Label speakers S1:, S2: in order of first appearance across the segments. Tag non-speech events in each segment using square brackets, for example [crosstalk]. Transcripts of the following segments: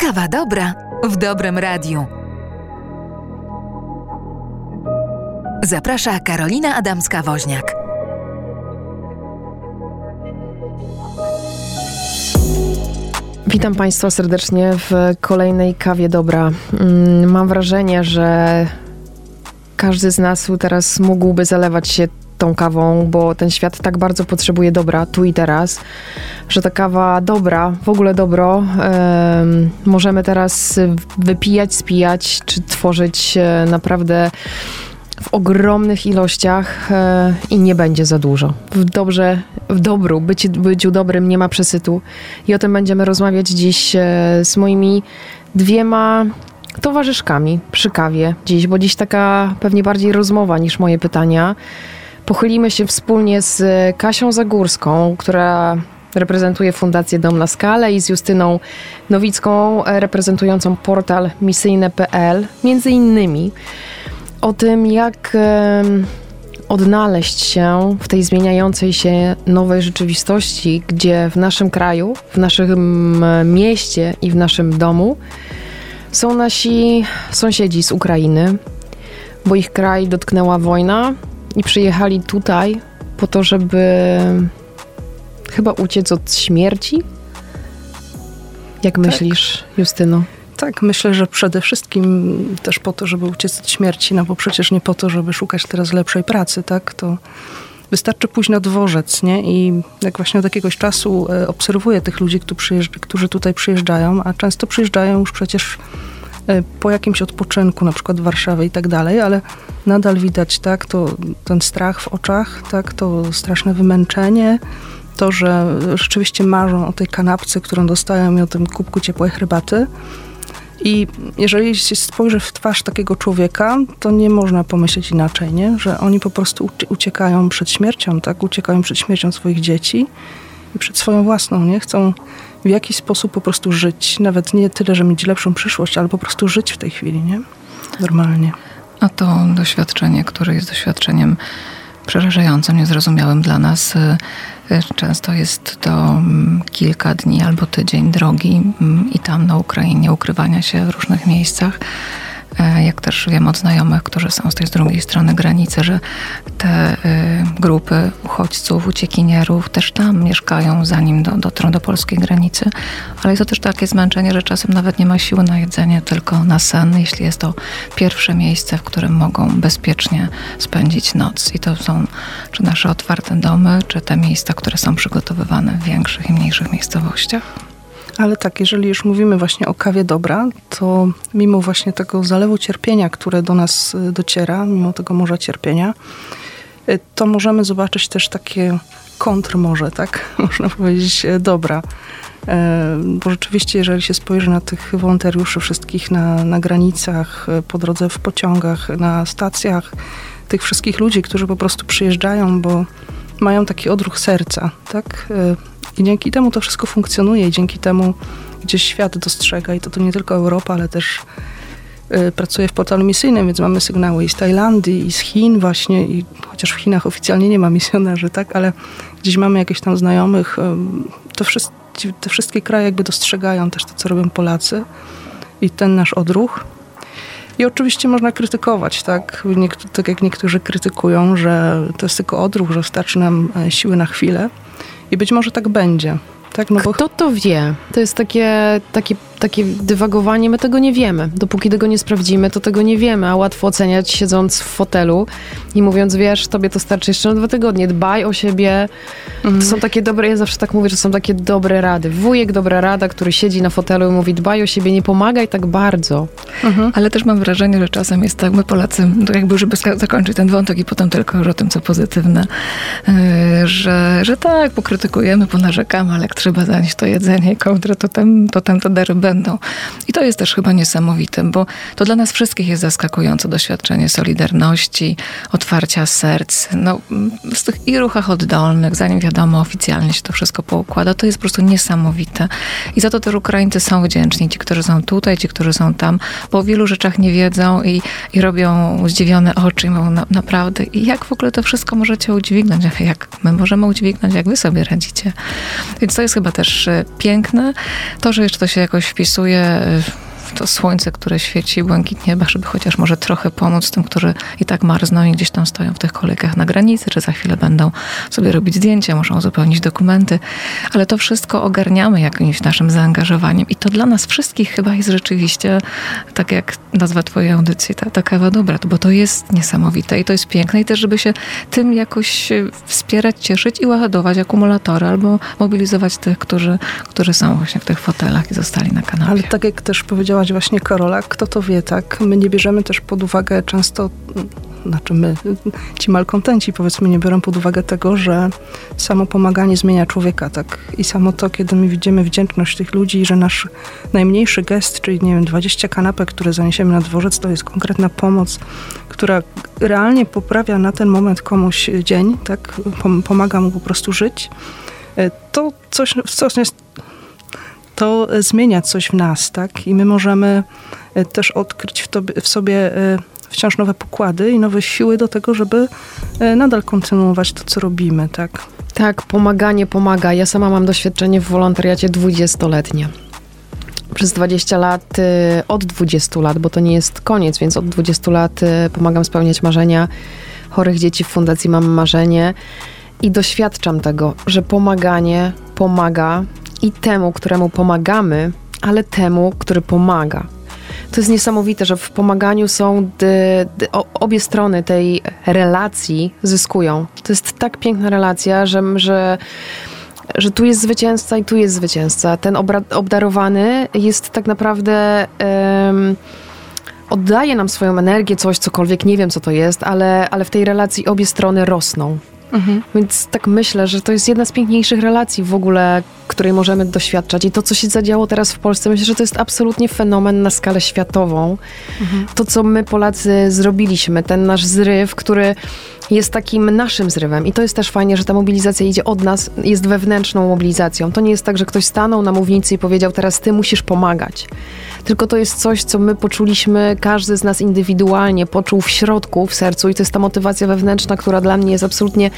S1: Kawa dobra w dobrym radiu. Zaprasza Karolina Adamska-Woźniak.
S2: Witam Państwa serdecznie w kolejnej kawie dobra. Mm, mam wrażenie, że każdy z nas teraz mógłby zalewać się tą kawą, bo ten świat tak bardzo potrzebuje dobra tu i teraz, że ta kawa dobra, w ogóle dobro, możemy teraz wypijać, spijać, czy tworzyć e, naprawdę w ogromnych ilościach e, i nie będzie za dużo. W dobrze, w dobru, być, byciu dobrym nie ma przesytu. I o tym będziemy rozmawiać dziś e, z moimi dwiema towarzyszkami przy kawie dziś, bo dziś taka pewnie bardziej rozmowa niż moje pytania. Pochylimy się wspólnie z Kasią Zagórską, która reprezentuje Fundację Dom na Skalę i z Justyną Nowicką e, reprezentującą portal misyjne.pl. Między innymi o tym, jak odnaleźć się w tej zmieniającej się nowej rzeczywistości, gdzie w naszym kraju, w naszym mieście i w naszym domu są nasi sąsiedzi z Ukrainy, bo ich kraj dotknęła wojna i przyjechali tutaj po to, żeby chyba uciec od śmierci. Jak tak. myślisz, Justyno?
S3: Tak, myślę, że przede wszystkim też po to, żeby uciec od śmierci, no bo przecież nie po to, żeby szukać teraz lepszej pracy, tak? To wystarczy pójść na dworzec, nie? I jak właśnie od jakiegoś czasu e, obserwuję tych ludzi, którzy tutaj przyjeżdżają, a często przyjeżdżają już przecież po jakimś odpoczynku, na przykład w Warszawie i tak dalej, ale nadal widać, tak, to ten strach w oczach, tak, to straszne wymęczenie, to, że rzeczywiście marzą o tej kanapce, którą dostają i o tym kubku ciepłej herbaty, i jeżeli się spojrzy w twarz takiego człowieka, to nie można pomyśleć inaczej, nie? że oni po prostu uciekają przed śmiercią, tak? Uciekają przed śmiercią swoich dzieci i przed swoją własną, nie? Chcą w jakiś sposób po prostu żyć. Nawet nie tyle, że mieć lepszą przyszłość, ale po prostu żyć w tej chwili, nie? Normalnie.
S4: A to doświadczenie, które jest doświadczeniem przerażającym, niezrozumiałym dla nas, y, Często jest to mm, kilka dni albo tydzień drogi mm, i tam na Ukrainie ukrywania się w różnych miejscach. E, jak też wiem od znajomych, którzy są z tej drugiej strony granicy, że te y, grupy uchodźców, uciekinierów też tam mieszkają, zanim do, dotrą do polskiej granicy. Ale jest to też takie zmęczenie, że czasem nawet nie ma siły na jedzenie, tylko na sen, jeśli jest to pierwsze miejsce, w którym mogą bezpiecznie spędzić noc. I to są czy nasze otwarte domy, czy te miejsca, które są przygotowywane w większych i mniejszych miejscowościach.
S3: Ale tak, jeżeli już mówimy właśnie o kawie dobra, to mimo właśnie tego zalewu cierpienia, które do nas y, dociera, mimo tego morza cierpienia, y, to możemy zobaczyć też takie kontrmorze, tak? [laughs] Można powiedzieć y, dobra. Bo rzeczywiście, jeżeli się spojrzy na tych wolontariuszy wszystkich na, na granicach, po drodze w pociągach, na stacjach, tych wszystkich ludzi, którzy po prostu przyjeżdżają, bo mają taki odruch serca, tak? I dzięki temu to wszystko funkcjonuje i dzięki temu gdzieś świat dostrzega i to, to nie tylko Europa, ale też y, pracuję w portalu misyjnym, więc mamy sygnały i z Tajlandii, i z Chin właśnie, i chociaż w Chinach oficjalnie nie ma misjonarzy, tak, ale gdzieś mamy jakieś tam znajomych. Y, to wszyscy, te wszystkie kraje jakby dostrzegają też to, co robią Polacy i ten nasz odruch. I oczywiście można krytykować, tak? tak jak niektórzy krytykują, że to jest tylko odruch, że starczy nam e, siły na chwilę. I być może tak będzie. Tak,
S2: no bo... Kto to wie? To jest takie, takie takie dywagowanie, my tego nie wiemy. Dopóki tego nie sprawdzimy, to tego nie wiemy, a łatwo oceniać siedząc w fotelu i mówiąc, wiesz, tobie to starczy jeszcze na dwa tygodnie, dbaj o siebie. To są takie dobre, ja zawsze tak mówię, że są takie dobre rady. Wujek, dobra rada, który siedzi na fotelu i mówi, dbaj o siebie, nie pomagaj tak bardzo.
S4: Mhm. Ale też mam wrażenie, że czasem jest tak, my Polacy, to jakby, żeby zakończyć ten wątek i potem tylko już o tym, co pozytywne, yy, że, że tak, pokrytykujemy, ponarzekamy, ale jak trzeba zanieść to jedzenie i kołdrę, to tam, to tam te dary będą. I to jest też chyba niesamowite, bo to dla nas wszystkich jest zaskakujące doświadczenie solidarności, otwarcia serc. No, z tych i ruchach oddolnych, zanim wiadomo oficjalnie się to wszystko poukłada, to jest po prostu niesamowite. I za to też Ukraińcy są wdzięczni, ci, którzy są tutaj, ci, którzy są tam, bo o wielu rzeczach nie wiedzą i, i robią zdziwione oczy i mówią na, naprawdę, i jak w ogóle to wszystko możecie udźwignąć, jak my możemy udźwignąć, jak wy sobie radzicie. Więc to jest chyba też e, piękne. To, że jeszcze to się jakoś wpisuje y, to słońce, które świeci błękit nieba, żeby chociaż może trochę pomóc tym, którzy i tak marzną i gdzieś tam stoją w tych kolejkach na granicy, czy za chwilę będą sobie robić zdjęcia, muszą uzupełnić dokumenty, ale to wszystko ogarniamy jakimś naszym zaangażowaniem i to dla nas wszystkich chyba jest rzeczywiście, tak jak nazwa twojej audycji, ta, ta kawa dobra, bo to jest niesamowite i to jest piękne i też, żeby się tym jakoś wspierać, cieszyć i ładować akumulatory albo mobilizować tych, którzy, którzy są właśnie w tych fotelach i zostali na kanapie.
S3: Ale tak jak też powiedziała właśnie Karola, kto to wie, tak? My nie bierzemy też pod uwagę często, znaczy my, ci malkontenci powiedzmy, nie biorą pod uwagę tego, że samo pomaganie zmienia człowieka, tak? I samo to, kiedy my widzimy wdzięczność tych ludzi, że nasz najmniejszy gest, czyli nie wiem, 20 kanapek, które zaniesiemy na dworzec, to jest konkretna pomoc, która realnie poprawia na ten moment komuś dzień, tak? Pomaga mu po prostu żyć. E, to coś, coś jest to zmienia coś w nas, tak? I my możemy e, też odkryć w, tobie, w sobie e, wciąż nowe pokłady i nowe siły do tego, żeby e, nadal kontynuować to, co robimy, tak?
S2: Tak, pomaganie pomaga. Ja sama mam doświadczenie w wolontariacie 20-letnie. Przez 20 lat, od 20 lat, bo to nie jest koniec, więc od 20 lat pomagam spełniać marzenia chorych dzieci w Fundacji Mam Marzenie i doświadczam tego, że pomaganie pomaga i temu, któremu pomagamy, ale temu, który pomaga. To jest niesamowite, że w pomaganiu są obie strony tej relacji zyskują. To jest tak piękna relacja, że, że, że tu jest zwycięzca i tu jest zwycięzca. Ten obdarowany jest tak naprawdę. Um, oddaje nam swoją energię, coś, cokolwiek, nie wiem co to jest, ale, ale w tej relacji obie strony rosną. Mhm. Więc tak myślę, że to jest jedna z piękniejszych relacji w ogóle, której możemy doświadczać. I to, co się zadziało teraz w Polsce, myślę, że to jest absolutnie fenomen na skalę światową. Mhm. To, co my Polacy zrobiliśmy, ten nasz zryw, który jest takim naszym zrywem. I to jest też fajnie, że ta mobilizacja idzie od nas, jest wewnętrzną mobilizacją. To nie jest tak, że ktoś stanął na mównicy i powiedział, teraz ty musisz pomagać. Tylko to jest coś, co my poczuliśmy, każdy z nas indywidualnie poczuł w środku, w sercu i to jest ta motywacja wewnętrzna, która dla mnie jest absolutnie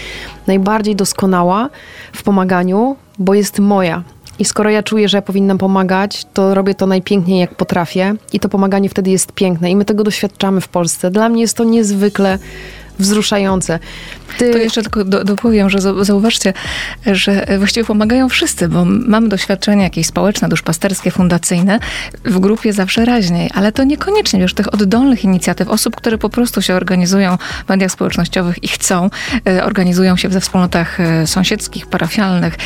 S2: najbardziej doskonała w pomaganiu, bo jest moja. I skoro ja czuję, że ja powinnam pomagać, to robię to najpiękniej, jak potrafię, i to pomaganie wtedy jest piękne. I my tego doświadczamy w Polsce. Dla mnie jest to niezwykle wzruszające.
S4: Ty... To jeszcze tylko do, dopowiem, że zauważcie, że właściwie pomagają wszyscy, bo mamy doświadczenia jakieś społeczne, duszpasterskie, fundacyjne w grupie zawsze raźniej, ale to niekoniecznie, wiesz, tych oddolnych inicjatyw, osób, które po prostu się organizują w mediach społecznościowych i chcą, e, organizują się we wspólnotach e, sąsiedzkich, parafialnych, e,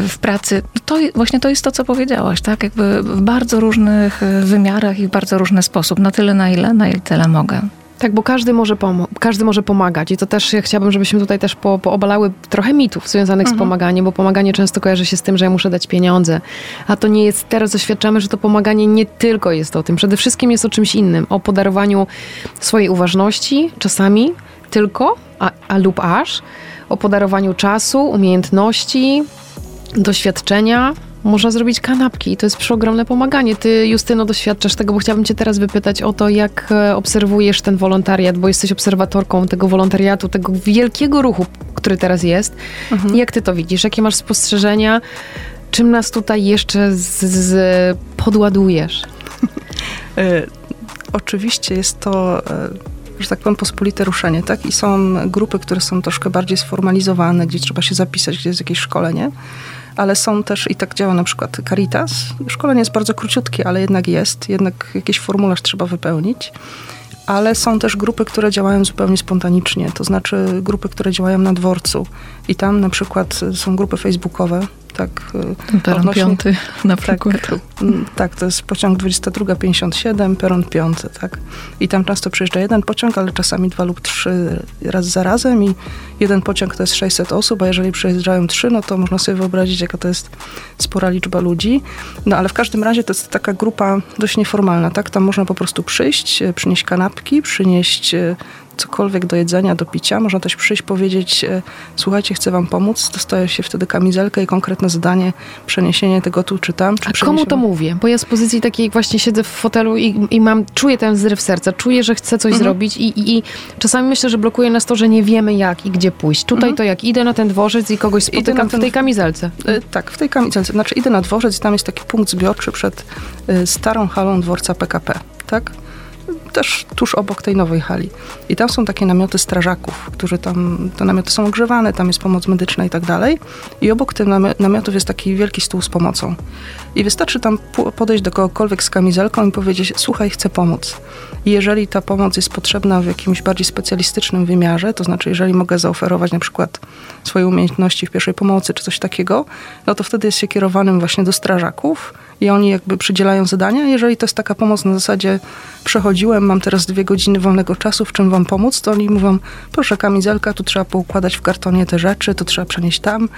S4: w pracy. No to właśnie to jest to, co powiedziałaś, tak? Jakby w bardzo różnych wymiarach i w bardzo różny sposób, na tyle, na ile, na ile tyle mogę.
S2: Tak, bo każdy może, każdy może pomagać i to też ja chciałabym, żebyśmy tutaj też po, poobalały trochę mitów związanych mhm. z pomaganiem, bo pomaganie często kojarzy się z tym, że ja muszę dać pieniądze, a to nie jest, teraz doświadczamy, że to pomaganie nie tylko jest o tym, przede wszystkim jest o czymś innym, o podarowaniu swojej uważności, czasami tylko, a, a lub aż, o podarowaniu czasu, umiejętności, doświadczenia, można zrobić kanapki i to jest przeogromne pomaganie. Ty, Justyno, doświadczasz tego, bo chciałabym cię teraz wypytać o to, jak e, obserwujesz ten wolontariat, bo jesteś obserwatorką tego wolontariatu, tego wielkiego ruchu, który teraz jest. Mhm. Jak ty to widzisz? Jakie masz spostrzeżenia? Czym nas tutaj jeszcze z, z podładujesz? [laughs]
S3: e, oczywiście jest to... E, że tak powiem, pospolite ruszenie, tak? I są grupy, które są troszkę bardziej sformalizowane, gdzie trzeba się zapisać, gdzie jest jakieś szkolenie ale są też, i tak działa na przykład Caritas. Szkolenie jest bardzo króciutkie, ale jednak jest, jednak jakiś formularz trzeba wypełnić. Ale są też grupy, które działają zupełnie spontanicznie, to znaczy grupy, które działają na dworcu. I tam na przykład są grupy facebookowe, tak.
S4: Y, peron odnośnie, piąty na tak, przykład.
S3: Tak, tak, to jest pociąg 2257, peron piąty, tak. I tam często przyjeżdża jeden pociąg, ale czasami dwa lub trzy raz za razem i jeden pociąg to jest 600 osób, a jeżeli przyjeżdżają trzy, no to można sobie wyobrazić, jaka to jest spora liczba ludzi. No ale w każdym razie to jest taka grupa dość nieformalna, tak. Tam można po prostu przyjść, przynieść kanapki, przynieść cokolwiek do jedzenia, do picia. Można też przyjść, powiedzieć, e, słuchajcie, chcę wam pomóc. Dostaje się wtedy kamizelkę i konkretne zadanie, przeniesienie tego tu czy tam. Czy
S2: A komu to mówię? Bo ja z pozycji takiej właśnie siedzę w fotelu i, i mam, czuję ten zryw serca, czuję, że chcę coś mhm. zrobić i, i, i, czasami myślę, że blokuje nas to, że nie wiemy jak i gdzie pójść. Tutaj mhm. to jak idę na ten dworzec i kogoś spotykam ten, w tej kamizelce.
S3: Y, tak, w tej kamizelce. Znaczy idę na dworzec i tam jest taki punkt zbiorczy przed y, starą halą dworca PKP. Tak? Też tuż obok tej nowej hali. I tam są takie namioty strażaków, którzy tam, te namioty są ogrzewane, tam jest pomoc medyczna i tak dalej. I obok tych namiotów jest taki wielki stół z pomocą. I wystarczy tam podejść do kogokolwiek z kamizelką i powiedzieć, słuchaj, chcę pomóc. I jeżeli ta pomoc jest potrzebna w jakimś bardziej specjalistycznym wymiarze, to znaczy jeżeli mogę zaoferować na przykład swoje umiejętności w pierwszej pomocy czy coś takiego, no to wtedy jest się kierowanym właśnie do strażaków, i oni jakby przydzielają zadania. Jeżeli to jest taka pomoc na zasadzie przechodziłem, mam teraz dwie godziny wolnego czasu, w czym wam pomóc, to oni mówią, proszę kamizelka, tu trzeba poukładać w kartonie te rzeczy, to trzeba przenieść tam,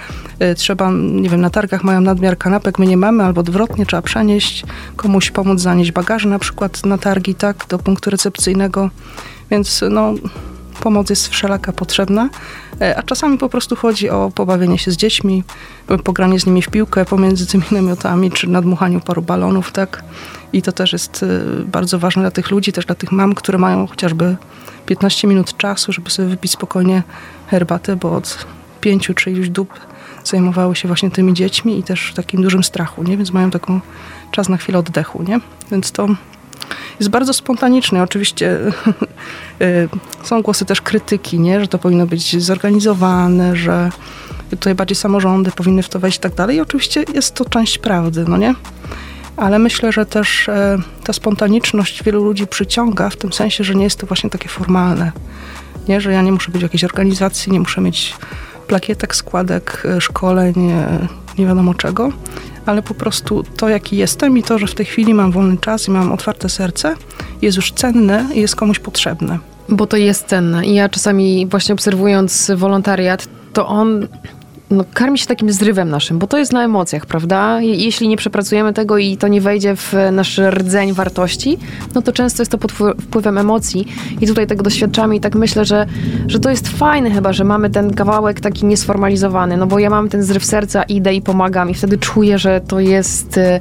S3: y, trzeba, nie wiem, na targach mają nadmiar kanapek, my nie mamy, albo odwrotnie, trzeba przenieść, komuś pomóc zanieść bagaże na przykład na targi, tak, do punktu recepcyjnego. Więc no, pomoc jest wszelaka potrzebna, a czasami po prostu chodzi o pobawienie się z dziećmi, pogranie z nimi w piłkę pomiędzy tymi [laughs] namiotami, czy nadmuchaniu paru balonów, tak. I to też jest e, bardzo ważne dla tych ludzi, też dla tych mam, które mają chociażby 15 minut czasu, żeby sobie wypić spokojnie herbatę, bo od pięciu czy iluś dób zajmowały się właśnie tymi dziećmi i też takim dużym strachu, nie? Więc mają taką czas na chwilę oddechu, nie? Więc to jest bardzo spontaniczny. Oczywiście y, [laughs] są głosy też krytyki, nie? że to powinno być zorganizowane, że tutaj bardziej samorządy powinny w to wejść i tak dalej. I oczywiście jest to część prawdy, no nie? Ale myślę, że też e, ta spontaniczność wielu ludzi przyciąga w tym sensie, że nie jest to właśnie takie formalne. Nie? Że ja nie muszę być w jakiejś organizacji, nie muszę mieć plakietek, składek, e, szkoleń, e, nie wiadomo czego, ale po prostu to, jaki jestem i to, że w tej chwili mam wolny czas i mam otwarte serce, jest już cenne i jest komuś potrzebne.
S2: Bo to jest cenne. I ja czasami właśnie obserwując wolontariat, to on no, karmi się takim zrywem naszym, bo to jest na emocjach, prawda? Jeśli nie przepracujemy tego i to nie wejdzie w nasz rdzeń wartości, no to często jest to pod wpływem emocji i tutaj tego doświadczamy i tak myślę, że, że to jest fajne chyba, że mamy ten kawałek taki niesformalizowany, no bo ja mam ten zryw serca, idę i pomagam i wtedy czuję, że to jest y,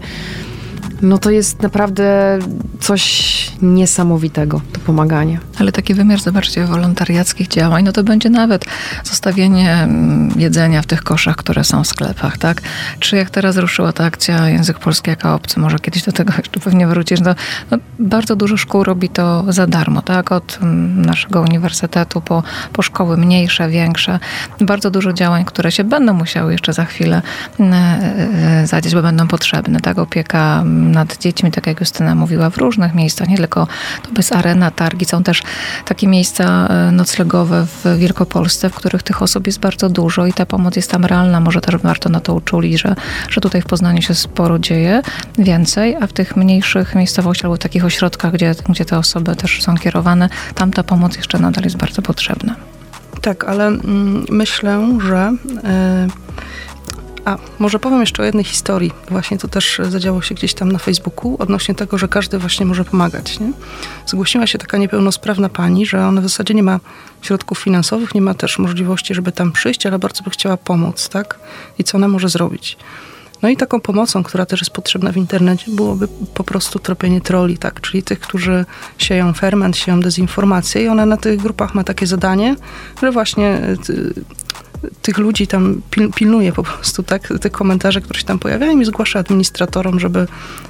S2: no to jest naprawdę coś niesamowitego, to pomaganie.
S4: Ale taki wymiar, zobaczcie, wolontariackich działań, no to będzie nawet zostawienie mm, jedzenia w tych koszach, które są w sklepach, tak? Czy jak teraz ruszyła ta akcja Język Polski jako obcy, może kiedyś do tego [laughs] jeszcze pewnie wrócisz, no, no bardzo dużo szkół robi to za darmo, tak? Od mm, naszego uniwersytetu po, po szkoły mniejsze, większe. Bardzo dużo działań, które się będą musiały jeszcze za chwilę mm, e, e, zadzieć, bo będą potrzebne, tak? Opieka nad dziećmi, tak jak Justyna mówiła, w różnych miejscach, nie tylko to bez arena, targi. Są też takie miejsca e, noclegowe w Wielkopolsce, w których tych osób jest bardzo dużo i ta pomoc jest tam realna. Może też warto na to uczuli, że, że tutaj w Poznaniu się sporo dzieje, więcej, a w tych mniejszych miejscowościach albo takich ośrodkach, gdzie, gdzie te osoby też są kierowane, tam ta pomoc jeszcze nadal jest bardzo potrzebna.
S3: Tak, ale mm, myślę, że... A może powiem jeszcze o jednej historii. Właśnie to też zadziało się gdzieś tam na Facebooku odnośnie tego, że każdy właśnie może pomagać. Nie? Zgłosiła się taka niepełnosprawna pani, że ona w zasadzie nie ma środków finansowych, nie ma też możliwości, żeby tam przyjść, ale bardzo by chciała pomóc, tak? I co ona może zrobić? No i taką pomocą, która też jest potrzebna w internecie, byłoby po prostu tropienie troli, tak? Czyli tych, którzy sieją ferment, sieją dezinformację i ona na tych grupach ma takie zadanie, że właśnie y, tych ludzi tam pil, pilnuje po prostu, tak, te komentarze, które się tam pojawiają i zgłasza administratorom, żeby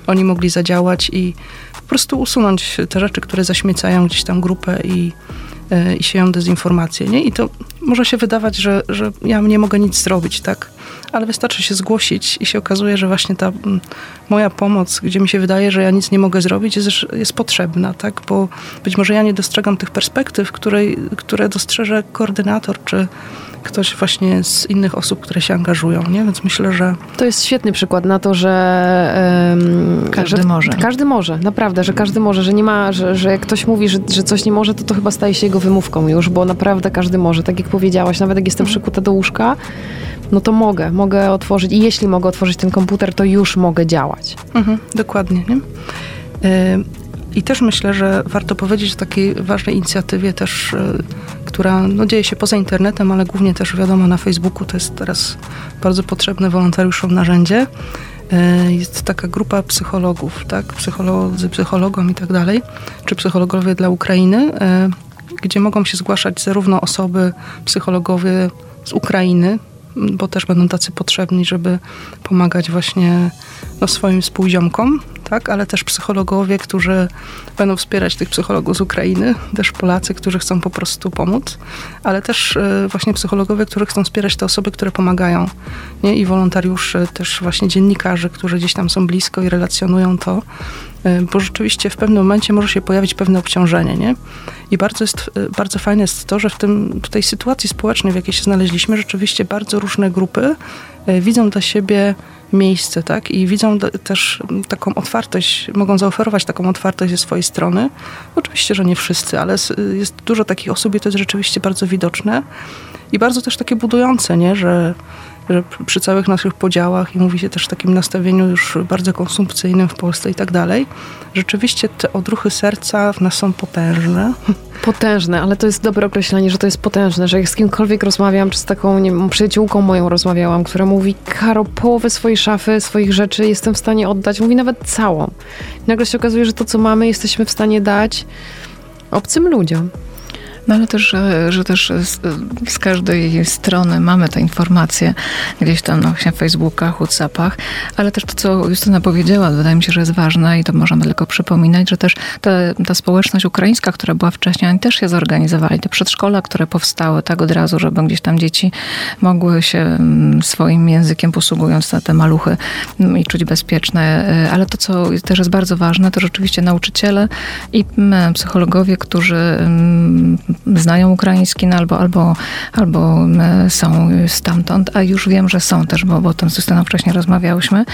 S3: oni mogli zadziałać i po prostu usunąć te rzeczy, które zaśmiecają gdzieś tam grupę i, e, i sieją dezinformację, nie? I to może się wydawać, że, że ja nie mogę nic zrobić, tak? Ale wystarczy się zgłosić i się okazuje, że właśnie ta moja pomoc, gdzie mi się wydaje, że ja nic nie mogę zrobić, jest, jest potrzebna, tak? Bo być może ja nie dostrzegam tych perspektyw, której, które dostrzeże koordynator czy ktoś właśnie z innych osób, które się angażują, nie? Więc myślę, że...
S2: To jest świetny przykład na to, że...
S4: Um, każdy że, może.
S2: Każdy może, naprawdę, że każdy może, że nie ma, że, że jak ktoś mówi, że, że coś nie może, to to chyba staje się jego wymówką już, bo naprawdę każdy może. Tak jak powiedziałaś, nawet jak jestem mhm. przykuta do łóżka, no to mogę, mogę otworzyć i jeśli mogę otworzyć ten komputer, to już mogę działać.
S3: Mhm, dokładnie, nie? Y I też myślę, że warto powiedzieć o takiej ważnej inicjatywie też, która no, dzieje się poza internetem, ale głównie też wiadomo na Facebooku. To jest teraz bardzo potrzebne wolontariuszom narzędzie. Jest taka grupa psychologów, tak? Psycholodzy, psychologom i tak dalej, czy psychologowie dla Ukrainy, gdzie mogą się zgłaszać zarówno osoby psychologowie z Ukrainy, bo też będą tacy potrzebni, żeby pomagać właśnie no, swoim współziomkom, tak? ale też psychologowie, którzy będą wspierać tych psychologów z Ukrainy, też Polacy, którzy chcą po prostu pomóc, ale też e, właśnie psychologowie, którzy chcą wspierać te osoby, które pomagają nie? i wolontariuszy, też właśnie dziennikarzy, którzy gdzieś tam są blisko i relacjonują to, e, bo rzeczywiście w pewnym momencie może się pojawić pewne obciążenie, nie? I bardzo, jest, e, bardzo fajne jest to, że w, tym, w tej sytuacji społecznej, w jakiej się znaleźliśmy, rzeczywiście bardzo różne grupy widzą dla siebie miejsce, tak? I widzą też taką otwartość, mogą zaoferować taką otwartość ze swojej strony. Oczywiście, że nie wszyscy, ale jest dużo takich osób i to jest rzeczywiście bardzo widoczne i bardzo też takie budujące, nie? Że że przy całych naszych podziałach i mówi się też w takim nastawieniu już bardzo konsumpcyjnym w Polsce i tak dalej, rzeczywiście te odruchy serca w nas są potężne. [laughs]
S2: Potężne, ale to jest dobre określenie, że to jest potężne, że jak z kimkolwiek rozmawiam, czy z taką nie przyjaciółką moją rozmawiałam, która mówi, Karo, połowę swojej szafy, swoich rzeczy jestem w stanie oddać, mówi nawet całą. I nagle się okazuje, że to, co mamy, jesteśmy w stanie dać obcym ludziom.
S4: No ale też, że, że też z, z, każdej strony mamy te informacje gdzieś tam no, na Facebookach, Whatsappach, ale też to, co Justyna powiedziała, wydaje mi się, że jest ważne i to możemy tylko przypominać, że też ta, ta społeczność ukraińska, która była wcześniej, oni też się zorganizowali. Te przedszkola, które powstały tak od razu, żeby gdzieś tam dzieci mogły się mm, swoim językiem posługując na te maluchy mm, i czuć bezpieczne. Y, ale to, co też jest bardzo ważne, to rzeczywiście nauczyciele i mm, psychologowie, którzy znają ukraiński, no albo, albo, albo są stamtąd, a już wiem, że są też, bo, bo o tym Justyną wcześniej rozmawiałyśmy.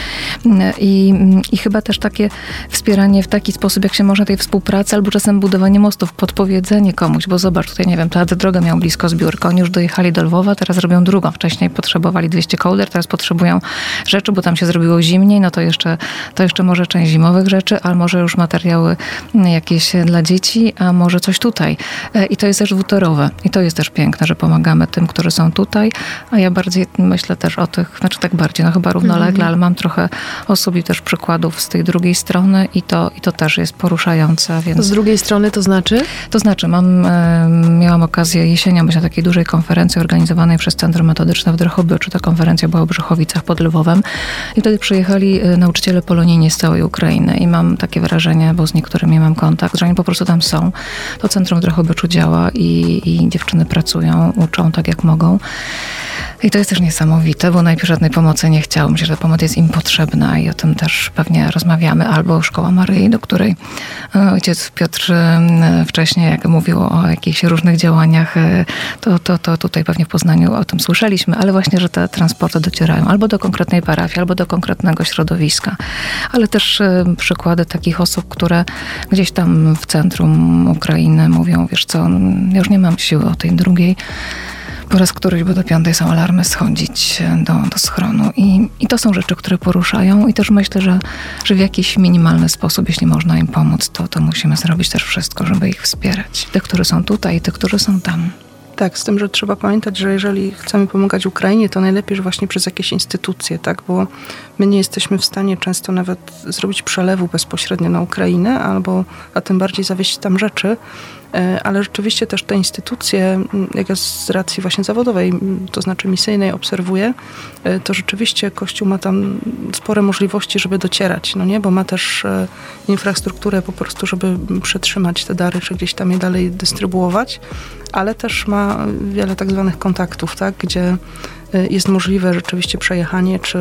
S4: I, I chyba też takie wspieranie w taki sposób, jak się może tej współpracy, albo czasem budowanie mostów, podpowiedzenie komuś, bo zobacz, tutaj nie wiem, teatr drogę miał blisko zbiórkę, oni już dojechali do Lwowa, teraz robią drugą. Wcześniej potrzebowali 200 kołder, teraz potrzebują rzeczy, bo tam się zrobiło zimniej, no to jeszcze, to jeszcze może część zimowych rzeczy, a może już materiały jakieś dla dzieci, a może coś tutaj. E, I to jest jest też dwutorowe i to jest też piękne, że pomagamy tym, którzy są tutaj, a ja bardziej myślę też o tych, znaczy tak bardziej, no chyba równolegle, mm. ale mam trochę osób i też przykładów z tej drugiej strony i to, i to też jest poruszające. Więc...
S2: Z drugiej strony to znaczy?
S4: To znaczy, mam, miałam okazję jesienią być na takiej dużej konferencji organizowanej przez Centrum Metodyczne w Drohobyczu. Ta konferencja była w Brzechowicach pod Lwowem i wtedy przyjechali e, nauczyciele polonijni z całej Ukrainy i mam takie wrażenie, bo z niektórymi mam kontakt, że oni po prostu tam są. To Centrum w Drohobyczu działa, i, i dziewczyny pracują, uczą tak jak mogą. I to jest też niesamowite, bo najpierw żadnej pomocy nie chciał. Myślę, że pomoc jest im potrzebna i o tym też pewnie rozmawiamy. Albo Szkoła Maryi, do której e, ojciec Piotr e, wcześniej, jak mówił o jakichś różnych działaniach, e, to, to, to tutaj pewnie w Poznaniu o tym słyszeliśmy, ale właśnie, że te transporty docierają albo do konkretnej parafii, albo do konkretnego środowiska. Ale też przykłady takich osób, które gdzieś tam w centrum Ukrainy mówią, wiesz co, już nie mam siły o tej drugiej po raz któryś, bo do piątej są alarmy, schodzić do, do schronu. I, I to są rzeczy, które poruszają i też myślę, że, że w jakiś minimalny sposób, jeśli można im pomóc, to, to musimy zrobić też wszystko, żeby ich wspierać. Tych, którzy są tutaj i tych, którzy są tam.
S3: Tak, z tym, że trzeba pamiętać, że jeżeli chcemy pomagać Ukrainie, to najlepiej, że właśnie przez jakieś instytucje, tak, bo my nie jesteśmy w stanie często nawet zrobić przelewu bezpośrednio na Ukrainę, albo, a tym bardziej zawieźć tam rzeczy, ale rzeczywiście też te instytucje, jak ja z racji właśnie zawodowej, to znaczy misyjnej obserwuję, e, to rzeczywiście Kościół ma tam spore możliwości, żeby docierać, no nie, bo ma też e, infrastrukturę po prostu, żeby przetrzymać te dary, czy gdzieś tam je dalej dystrybuować, ale też ma wiele tak zwanych kontaktów, tak, gdzie jest możliwe rzeczywiście przejechanie, czy,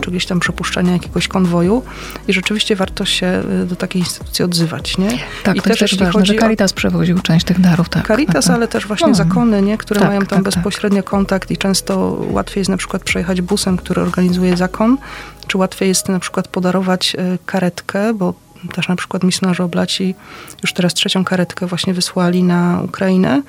S3: czy gdzieś tam przepuszczanie jakiegoś konwoju i rzeczywiście warto się y, do takiej instytucji odzywać, nie?
S4: Tak,
S3: I
S4: to też, też ważne, że Caritas o... przewoził część tych darów, tak.
S3: Caritas, tak, ale też właśnie no. zakony, nie? Które tak, mają tam tak, tak. bezpośrednio kontakt i często łatwiej jest na przykład przejechać busem, który organizuje zakon, czy łatwiej jest na przykład podarować y, karetkę, bo też na przykład misjonarze oblaci już teraz trzecią karetkę właśnie wysłali na Ukrainę,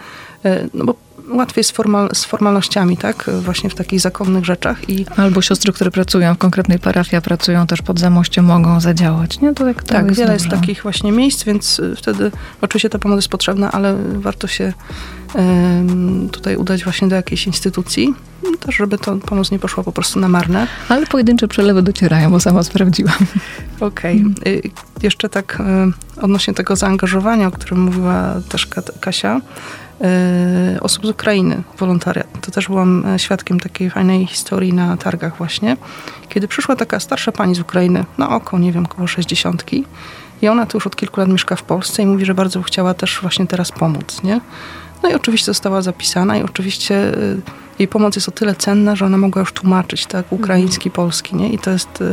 S3: no bo łatwiej z, formal, z formalnościami, tak? Właśnie w takich zakonnych rzeczach. I...
S4: Albo siostry, które pracują w konkretnej parafii, a pracują też pod zamościem, mogą zadziałać. Nie? To tak,
S3: tak
S4: jest
S3: wiele
S4: dobrze.
S3: jest takich właśnie miejsc, więc y, wtedy oczywiście ta pomoc jest potrzebna, ale warto się tutaj udać właśnie do jakiejś instytucji, też żeby to pomoc nie poszła po prostu na marne.
S4: Ale pojedyncze przelewy docierają, bo sama sprawdziłam.
S3: Okej. Okay. Jeszcze tak y, odnośnie tego zaangażowania, o którym mówiła też Kasia, osób z Ukrainy, wolontariat. To też byłam e, świadkiem takiej fajnej historii na targach właśnie, kiedy przyszła taka starsza pani z Ukrainy, na oko, nie wiem, około sześćdziesiątki, i ona tu już od kilku lat mieszka w Polsce i mówi, że bardzo chciała też właśnie teraz pomóc, nie? No i oczywiście została zapisana i oczywiście y, jej pomoc jest o tyle cenna, że ona mogła już tłumaczyć, tak, ukraiński, polski, nie? I to jest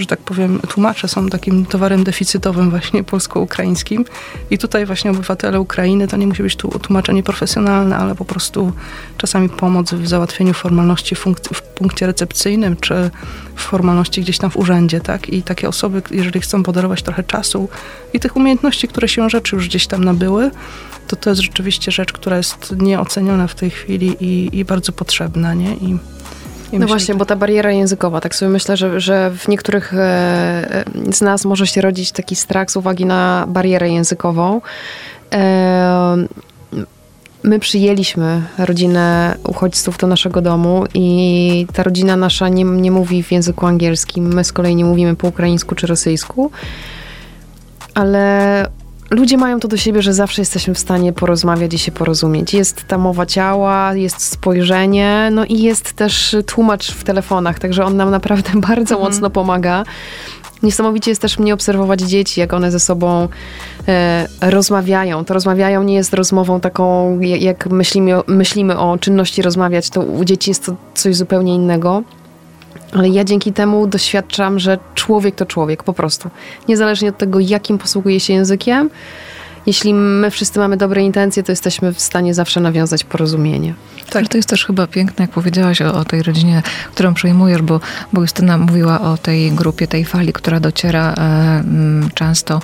S3: że tak powiem, tłumacze są takim towarem deficytowym właśnie polsko-ukraińskim. I tutaj właśnie obywatele Ukrainy, to nie musi być tu tłumaczenie profesjonalne, ale po prostu czasami pomoc w załatwieniu formalności w punkcie recepcyjnym, czy w formalności gdzieś tam w urzędzie, tak? I takie osoby, jeżeli chcą podarować trochę czasu i tych umiejętności, które się rzeczy już gdzieś tam nabyły, to to jest rzeczywiście rzecz, która jest nieoceniona w tej chwili i, i bardzo potrzebna, nie? I
S2: no myślę, właśnie, bo ta bariera językowa, tak sobie myślę, że, że w niektórych e, e, z nas może się rodzić taki strach z uwagi na barierę językową. E, my przyjęliśmy rodzinę uchodźców do naszego domu i ta rodzina nasza nie, nie mówi w języku angielskim. My z kolei nie mówimy po ukraińsku czy rosyjsku. Ale ludzie mają to do siebie, że zawsze jesteśmy w stanie porozmawiać i się porozumieć. Jest ta mowa ciała, jest spojrzenie, no i jest też tłumacz w telefonach, także on nam naprawdę [laughs] bardzo mhm. mocno pomaga. Niesamowicie jest też mnie obserwować dzieci, jak one ze sobą e, rozmawiają. To rozmawiają nie jest rozmową taką, jak myślimy, myślimy o czynności rozmawiać, to u dzieci jest to coś zupełnie innego. Ale ja dzięki temu doświadczam, że człowiek to człowiek, po prostu. Niezależnie od tego, jakim posługuje się językiem, jeśli my wszyscy mamy dobre intencje, to jesteśmy w stanie zawsze nawiązać porozumienie.
S4: Tak, to jest też chyba piękne, jak powiedziałaś o, o, tej rodzinie, którą przejmujesz, bo, bo Justyna mówiła o tej grupie, tej fali, która dociera e, często,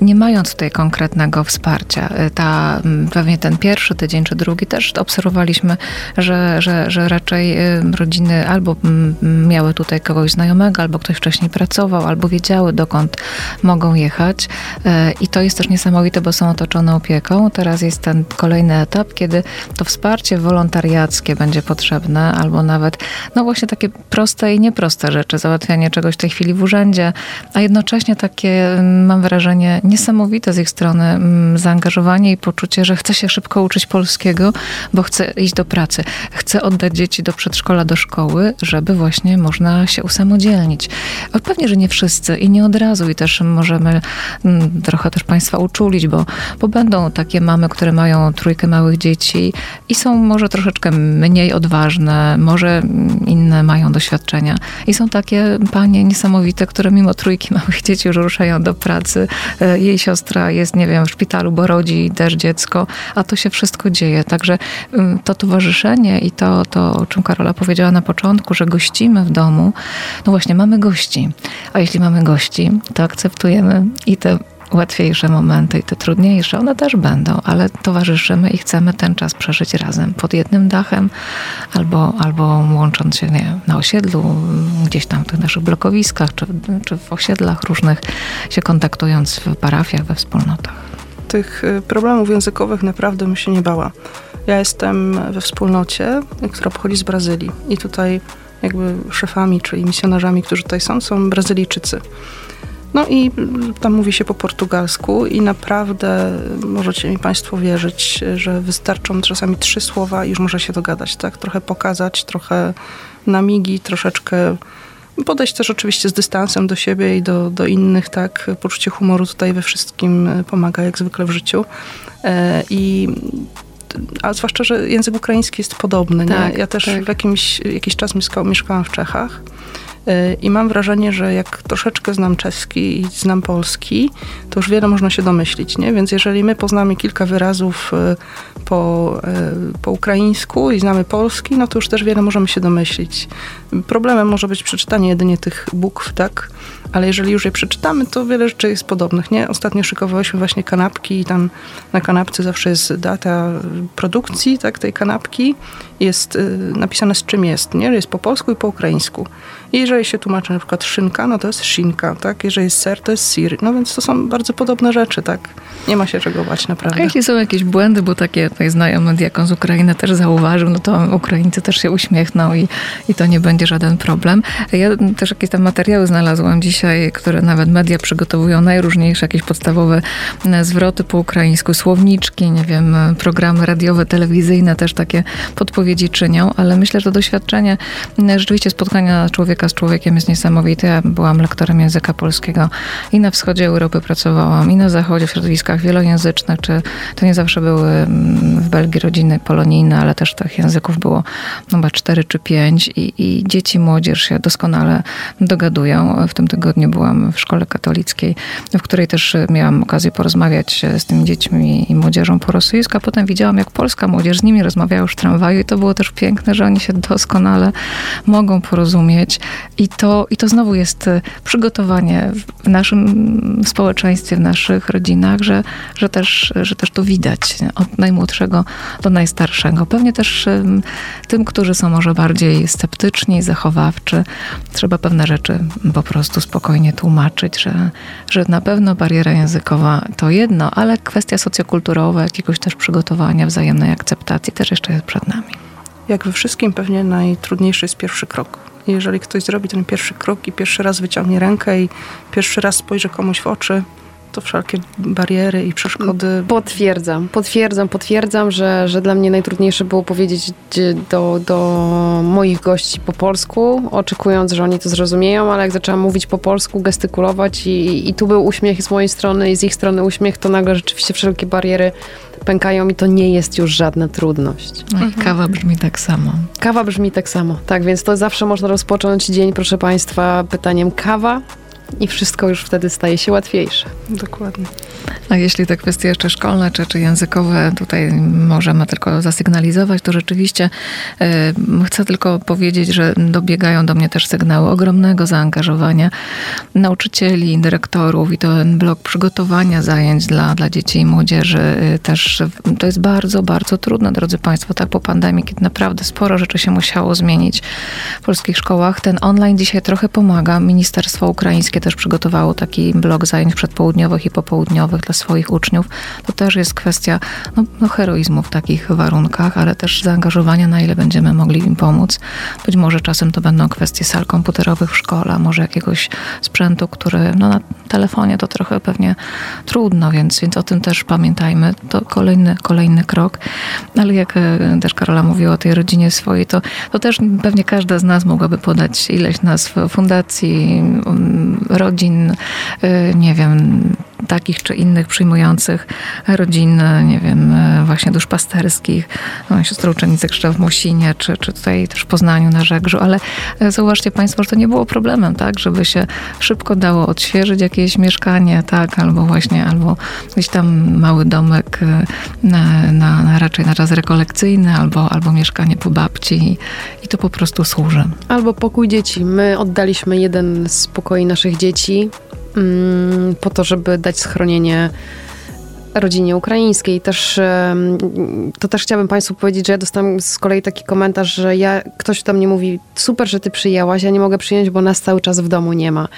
S4: nie mając tutaj konkretnego wsparcia. E, ta, pewnie ten pierwszy tydzień czy drugi też obserwowaliśmy, że, że, że raczej e, rodziny albo miały tutaj kogoś znajomego, albo ktoś wcześniej pracował, albo wiedziały, dokąd mogą jechać. E, I to jest też niesamowite, bo są otoczone opieką. Teraz jest ten kolejny etap, kiedy to wsparcie wolontariackie będzie potrzebne, albo nawet, no właśnie takie proste i nieproste rzeczy, załatwianie czegoś w tej chwili w urzędzie, a jednocześnie takie, mm, mam wrażenie, niesamowite z ich strony mm, zaangażowanie i poczucie, że chce się szybko uczyć polskiego, bo chce iść do pracy, chce oddać dzieci do przedszkola, do szkoły, żeby właśnie można się usamodzielnić. Pewnie, że nie wszyscy i nie od razu i też możemy mm, trochę też Państwa uczulić, bo bo, bo będą takie mamy, które mają trójkę małych dzieci i są może troszeczkę mniej odważne, może inne mają doświadczenia. I są takie panie niesamowite, które mimo trójki małych dzieci już ruszają do pracy. E, jej siostra jest, nie wiem, w szpitalu, bo rodzi też dziecko, a to się wszystko dzieje. Także mm, to towarzyszenie i to, to o czym Karola powiedziała na początku, że gościmy w domu, no właśnie, mamy gości. A jeśli mamy gości, to akceptujemy i te łatwiejsze momenty i te trudniejsze, one też będą, ale towarzyszymy i chcemy ten czas przeżyć razem pod jednym dachem albo, albo łącząc się nie, na osiedlu, gdzieś tam w tych naszych blokowiskach czy, czy w osiedlach różnych, się kontaktując w parafiach, we wspólnotach.
S3: Tych y, problemów językowych naprawdę bym się nie bała. Ja jestem we wspólnocie, która pochodzi z Brazylii i tutaj jakby szefami, czyli misjonarzami, którzy tutaj są, są Brazylijczycy. No i tam mówi się po portugalsku i naprawdę możecie mi Państwo wierzyć, że wystarczą czasami trzy słowa i już może się dogadać, tak? Trochę pokazać, trochę namigi, troszeczkę podejść też oczywiście z dystansem do siebie i do, do innych, tak? Poczucie humoru tutaj we wszystkim pomaga, jak zwykle w życiu. E, I a zwłaszcza, że język ukraiński jest podobny. Tak, nie? Ja też tak. w jakimś, jakiś czas mieszkałam w Czechach Y, I mam wrażenie, że jak troszeczkę znam czeski i znam polski, to już wiele można się domyślić, nie? Więc jeżeli my poznamy kilka wyrazów y, po, e, po ukraińsku i znamy polski, no to już też wiele możemy się domyślić. Problemem może być przeczytanie jedynie tych bukw, tak? Ale jeżeli już je przeczytamy, to wiele rzeczy jest podobnych, nie? Ostatnio szykowałyśmy właśnie kanapki i tam na kanapce zawsze jest data produkcji, tak, tej kanapki. Jest y, napisane z czym jest, nie? Jest po polsku i po ukraińsku. I jeżeli się tłumaczy na przykład szynka, no to jest szynka, tak? Jeżeli jest ser, to jest sir. No więc to są bardzo podobne rzeczy, tak? Nie ma się czego bać, naprawdę.
S4: A jeśli są jakieś błędy, bo takie tutaj znajomy diakon z Ukrainy też zauważył, no to Ukraińcy też się uśmiechną i, i to nie będzie żaden problem. Ja też jakieś tam materiały znalazłam dzisiaj, które nawet media przygotowują, najróżniejsze jakieś podstawowe e, zwroty po ukraińsku, słowniczki, nie wiem, e, programy radiowe, telewizyjne też takie podpowiedzi czynią, ale myślę, że to doświadczenie e, rzeczywiście spotkania człowieka z człowiekiem jest niesamowite. Ja byłam lektorem języka polskiego i na wschodzie Europy pracowałam, i na zachodzie w środowiskach wielojęzycznych, czy to nie zawsze były mm, w Belgii rodziny polonijne, ale też tych języków było chyba cztery czy pięć i, i dzieci, młodzież się doskonale dogadują. W tym tygodniu byłam w szkole katolickiej, w której też miałam okazję porozmawiać z tymi dziećmi i młodzieżą po rosyjsku, a potem widziałam, jak polska młodzież z nimi rozmawiała już w tramwaju i to było też piękne, że oni się doskonale mogą porozumieć i to, i to znowu jest przygotowanie w naszym społeczeństwie, w naszych rodzinach, że, że, też, że też to widać od najmłodszego do najstarszego. Pewnie też tym, którzy są może bardziej sceptyczni, zachowawczy, trzeba pewne rzeczy po prostu spokojnie tłumaczyć, że, że na pewno bariera językowa to jedno, ale kwestia socjokulturowa, jakiegoś też przygotowania, wzajemnej akceptacji też jeszcze jest przed nami.
S3: Jak we wszystkim pewnie najtrudniejszy jest pierwszy krok. Jeżeli ktoś zrobi ten pierwszy krok i pierwszy raz wyciągnie rękę i pierwszy raz spojrzy komuś w oczy, to wszelkie bariery i przeszkody.
S2: Potwierdzam, potwierdzam, potwierdzam, że, że dla mnie najtrudniejsze było powiedzieć do, do moich gości po polsku, oczekując, że oni to zrozumieją, ale jak zaczęłam mówić po polsku, gestykulować i, i tu był uśmiech z mojej strony i z ich strony uśmiech, to nagle rzeczywiście wszelkie bariery pękają i to nie jest już żadna trudność.
S4: No mhm. kawa brzmi tak samo.
S2: Kawa brzmi tak samo, tak, więc to zawsze można rozpocząć dzień, proszę Państwa, pytaniem kawa i wszystko już wtedy staje się łatwiejsze.
S3: Dokładnie.
S4: A jeśli te kwestie jeszcze szkolne czy, czy językowe tutaj możemy tylko zasygnalizować, to rzeczywiście y, chcę tylko powiedzieć, że dobiegają do mnie też sygnały ogromnego zaangażowania nauczycieli, dyrektorów i ten blok przygotowania zajęć dla, dla dzieci i młodzieży y, też to jest bardzo, bardzo trudne, drodzy Państwo, tak po pandemii, kiedy naprawdę sporo rzeczy się musiało zmienić w polskich szkołach. Ten online dzisiaj trochę pomaga. Ministerstwo Ukraińskie też przygotowało taki blok zajęć przedpołudniowych i popołudniowych dla swoich uczniów. To też jest kwestia no, no heroizmu w takich warunkach, ale też zaangażowania, na ile będziemy mogli im pomóc. Być może czasem to będą kwestie sal komputerowych w szkole, może jakiegoś sprzętu, który no, na telefonie to trochę pewnie trudno, więc, więc o tym też pamiętajmy. To kolejny, kolejny krok. Ale jak e, też Karola mówiła o tej rodzinie swojej, to, to też pewnie każda z nas mogłaby podać ileś nazw fundacji, rodzin, y, nie wiem, takich czy innych przyjmujących rodzin, nie wiem, właśnie duszpasterskich. No, siostra uczennicy Krzysztof w Musinie, czy, czy tutaj też w Poznaniu na Żegrzu, ale e, zauważcie Państwo, że to nie było problemem, tak, żeby się szybko dało odświeżyć jakieś mieszkanie, tak, albo właśnie, albo gdzieś tam mały domek e, na, na, na raczej na czas rekolekcyjny, albo, albo mieszkanie po babci i to po prostu służy.
S2: Albo pokój dzieci. My oddaliśmy jeden z pokoi naszych dzieci po to, żeby dać schronienie rodzinie ukraińskiej. Też, to też chciałabym Państwu powiedzieć, że ja dostałam z kolei taki komentarz, że ja, ktoś tam mnie mówi, super, że Ty przyjęłaś, ja nie mogę przyjąć, bo nas cały czas w domu nie ma.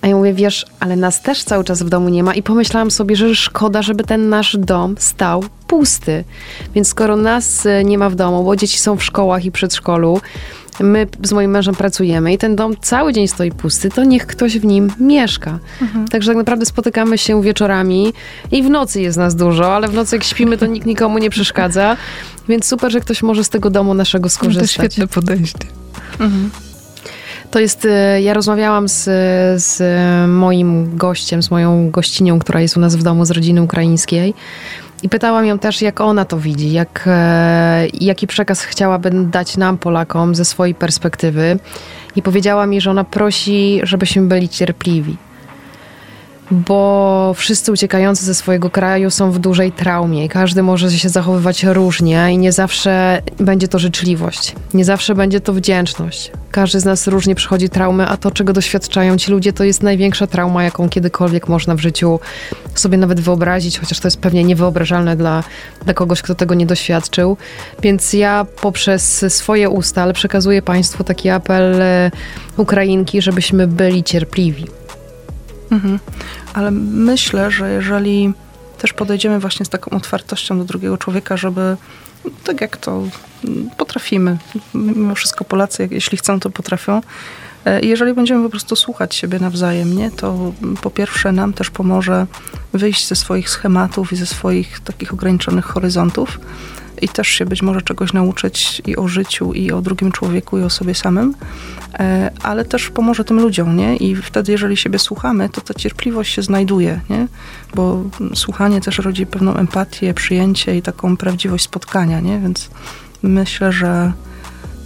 S2: A ja mówię, wiesz, ale nas też cały czas w domu nie ma i pomyślałam sobie, że szkoda, żeby ten nasz dom stał pusty. Więc skoro nas e, nie ma w domu, bo dzieci są w szkołach i przedszkolu, my z moim mężem pracujemy i ten dom cały dzień stoi pusty, to niech ktoś w nim mieszka. Mhm. Także tak naprawdę spotykamy się wieczorami i w nocy jest nas dużo, ale w nocy jak śpimy, to nikt nikomu nie przeszkadza. Więc super, że ktoś może z tego domu naszego skorzystać.
S4: No to świetne podejście. Mhm.
S2: To jest, e, ja rozmawiałam z, z moim gościem, z moją gościnią, która jest u nas w domu z rodziny ukraińskiej. I pytałam ją też, jak ona to widzi, jak, e, jaki przekaz chciałaby dać nam, Polakom, ze swojej perspektywy. I powiedziała mi, że ona prosi, żebyśmy byli cierpliwi. Bo wszyscy uciekający ze swojego kraju są w dużej traumie i każdy może się zachowywać różnie i nie zawsze będzie to życzliwość, nie zawsze będzie to wdzięczność. Każdy z nas różnie przechodzi traumę, a to, czego doświadczają ci ludzie, to jest największa trauma, jaką kiedykolwiek można w życiu sobie nawet wyobrazić, chociaż to jest pewnie niewyobrażalne dla, dla kogoś, kto tego nie doświadczył. Więc ja poprzez swoje usta, ale przekazuję Państwu taki apel e, Ukrainki, żebyśmy byli cierpliwi.
S3: Mhm. Ale myślę, że jeżeli też podejdziemy właśnie z taką otwartością do drugiego człowieka, żeby tak jak to potrafimy, mimo wszystko Polacy, jeśli chcą, to potrafią. E, jeżeli będziemy po prostu słuchać siebie nawzajem, nie, to po pierwsze nam też pomoże wyjść ze swoich schematów i ze swoich takich ograniczonych horyzontów i też się być może czegoś nauczyć i o życiu, i o drugim człowieku, i o sobie samym, e, ale też pomoże tym ludziom, nie? I wtedy, jeżeli siebie słuchamy, to ta cierpliwość się znajduje, nie? Bo słuchanie też rodzi pewną empatię, przyjęcie i taką prawdziwość spotkania, nie? Więc myślę, że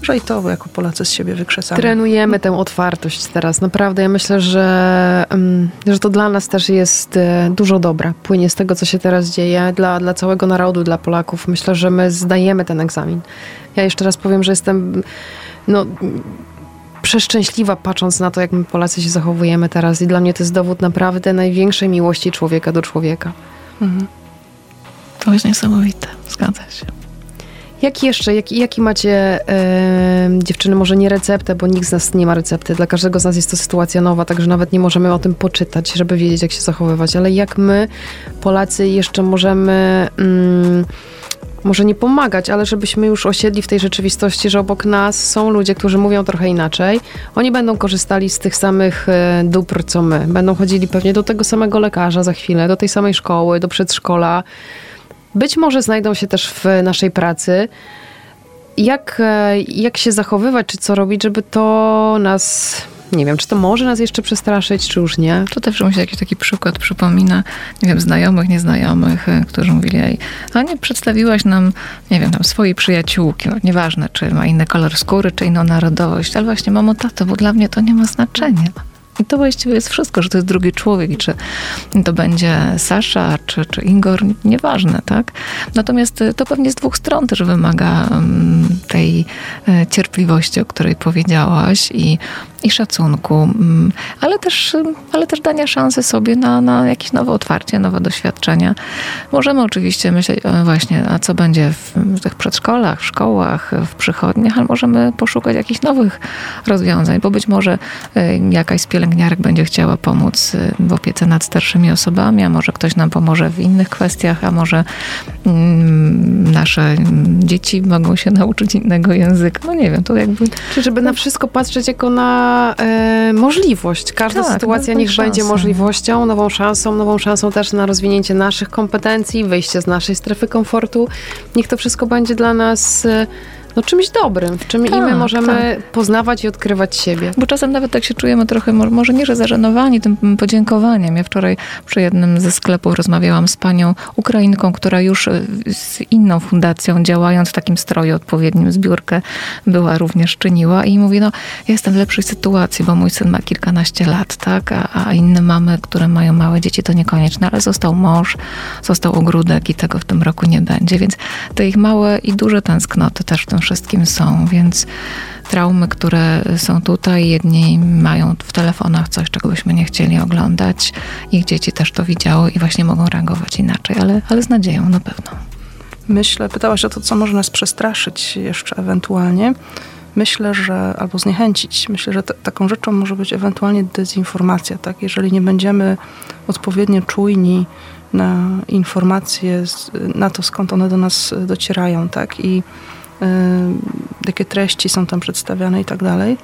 S3: że i to jako Polacy z siebie wykrzesamy.
S2: Trenujemy tę otwartość teraz. Naprawdę ja myślę, że, mm, że to dla nas też jest e, dużo dobra. Płynie z tego, co się teraz dzieje dla, dla całego narodu, dla Polaków. Myślę, że my zdajemy ten egzamin. Ja jeszcze raz powiem, że jestem no, przeszczęśliwa patrząc na to, jak my Polacy się zachowujemy teraz i dla mnie to jest dowód naprawdę największej miłości człowieka do człowieka. Mhm.
S4: To jest niesamowite. Zgadza się.
S2: Jaki jeszcze, jaki, jaki macie dziewczyny, może nie receptę, bo nikt z nas nie ma recepty. Dla każdego z nas jest to sytuacja nowa, także nawet nie możemy o tym poczytać, żeby wiedzieć, jak się zachowywać. Ale jak my, Polacy, jeszcze możemy... Mm, może nie pomagać, ale żebyśmy już osiedli w tej rzeczywistości, że obok nas są ludzie, którzy mówią trochę inaczej. Oni będą korzystali z tych samych e, dóbr, co my. Będą chodzili pewnie do tego samego lekarza za chwilę, do tej samej szkoły, do przedszkola. Być może znajdą się też w naszej pracy. Jak, e, jak się zachowywać, czy co robić, żeby to nas nie wiem, czy to może nas jeszcze przestraszyć, czy już nie.
S4: To też mi się jakiś taki przykład przypomina, nie wiem, znajomych, nieznajomych, e, którzy mówili, Ej, a nie przedstawiłaś nam, nie wiem, tam swojej przyjaciółki, no, nieważne, czy ma inny kolor skóry, czy inną narodowość, ale właśnie mamo, tato, bo dla mnie to nie ma znaczenia. I to właściwie jest wszystko, że to jest drugi człowiek czy to będzie Sasza, czy, czy Ingor, nieważne, tak? Natomiast y, to pewnie z dwóch stron też wymaga mm, tej y, cierpliwości, o której powiedziałaś i, i szacunku, mm, ale też, ale też dania szansy sobie na, na jakieś nowe otwarcie, nowe doświadczenia. Możemy oczywiście myśleć właśnie, a co będzie w, w tych przedszkolach, w szkołach, w przychodniach, ale możemy poszukać jakichś nowych rozwiązań, bo być może jakaś z pielęgniarek będzie chciała pomóc y, w opiece nad starszymi osobami, a może ktoś nam pomoże w innych kwestiach, a może mm, nasze dzieci mogą się nauczyć innego języka. No nie wiem, to jakby...
S2: Czyli żeby na wszystko patrzeć jako na e, możliwość. Każda tak, sytuacja niech szansę. będzie możliwością, nową szansą, nową szansą też na rozwinięcie naszych kompetencji, wyjście z naszej strefy komfortu. Niech to wszystko będzie dla nas... E, no, czymś dobrym, w czym tak, i my tak, możemy tak. poznawać i odkrywać siebie.
S4: Bo czasem nawet tak się czujemy trochę, może nie, że zażenowani tym podziękowaniem. Ja wczoraj przy jednym ze sklepów rozmawiałam z panią Ukrainką, która już e, z inną fundacją, działając w takim stroju odpowiednim, zbiórkę była również czyniła i mówi, no ja jestem w lepszej sytuacji, bo mój syn ma kilkanaście lat, tak, a, a inne mamy, które mają małe dzieci, to niekoniecznie, ale został mąż, został ogródek i tego w tym roku nie będzie, więc te ich małe i duże tęsknoty też w tym wszystkim są, więc traumy, które są tutaj, jedni mają w telefonach coś, czego byśmy nie chcieli oglądać. Ich dzieci też to widziały i właśnie mogą reagować inaczej, ale, ale z nadzieją na pewno.
S3: Myślę, pytałaś o to, co może nas przestraszyć jeszcze ewentualnie. Myślę, że albo zniechęcić. Myślę, że taką rzeczą może być ewentualnie dezinformacja, tak? Jeżeli nie będziemy odpowiednio czujni na informacje, na to, skąd one do nas docierają, tak? I jakie treści są tam przedstawiane i tak dalej,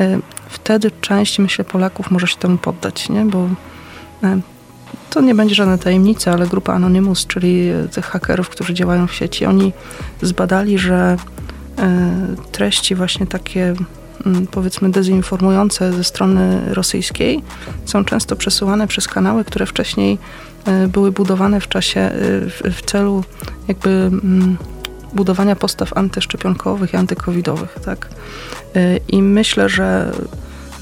S3: y, wtedy część, myślę, Polaków może się temu poddać, nie? bo y, to nie będzie żadna tajemnica, ale grupa Anonymous, czyli tych hakerów, którzy działają w sieci, oni zbadali, że treści właśnie takie mm, powiedzmy dezinformujące ze strony rosyjskiej są często przesyłane przez kanały, które wcześniej były budowane w czasie, w, w celu jakby mm, budowania postaw antyszczepionkowych i antykowidowych. Tak? Y, I myślę, że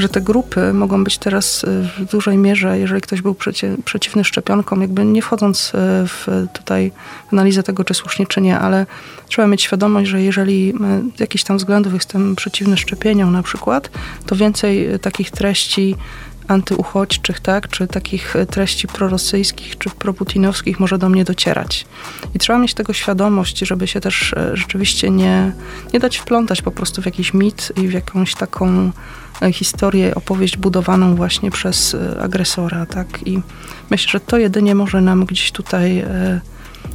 S3: że te grupy mogą być teraz w dużej mierze, jeżeli ktoś był przeci przeciwny szczepionkom, jakby nie wchodząc w tutaj analizę tego, czy słusznie, czy nie, ale trzeba mieć świadomość, że jeżeli z jakichś tam względów jestem przeciwny szczepieniom na przykład, to więcej takich treści antyuchodźczych, tak, czy takich treści prorosyjskich, czy proputinowskich może do mnie docierać. I trzeba mieć tego świadomość, żeby się też e, rzeczywiście nie, nie dać wplątać po prostu w jakiś mit i w jakąś taką e, historię, opowieść budowaną właśnie przez e, agresora, tak. I myślę, że to jedynie może nam gdzieś tutaj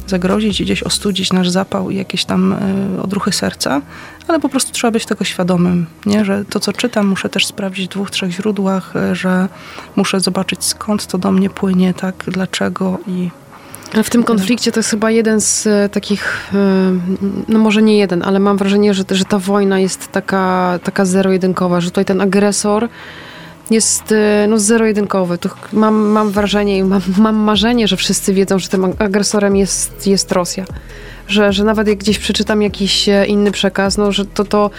S3: zagrozić gdzieś ostudzić nasz zapał i jakieś tam y, odruchy serca, ale po prostu trzeba być tego świadomym, nie? że to, co czytam, muszę też sprawdzić w dwóch, trzech źródłach, y, że muszę zobaczyć skąd to do mnie płynie, tak, dlaczego i
S2: w tym konflikcie to jest chyba jeden z e, takich, no może nie jeden, ale mam wrażenie, że, że ta wojna jest taka, taka zero-jedynkowa, że tutaj ten agresor jest e, no, zero-jedynkowy. Tu mam, mam wrażenie i mam, mam marzenie, że wszyscy wiedzą, że tym agresorem jest, jest Rosja. Że, że nawet jak gdzieś przeczytam jakiś e, inny przekaz, no, że to, to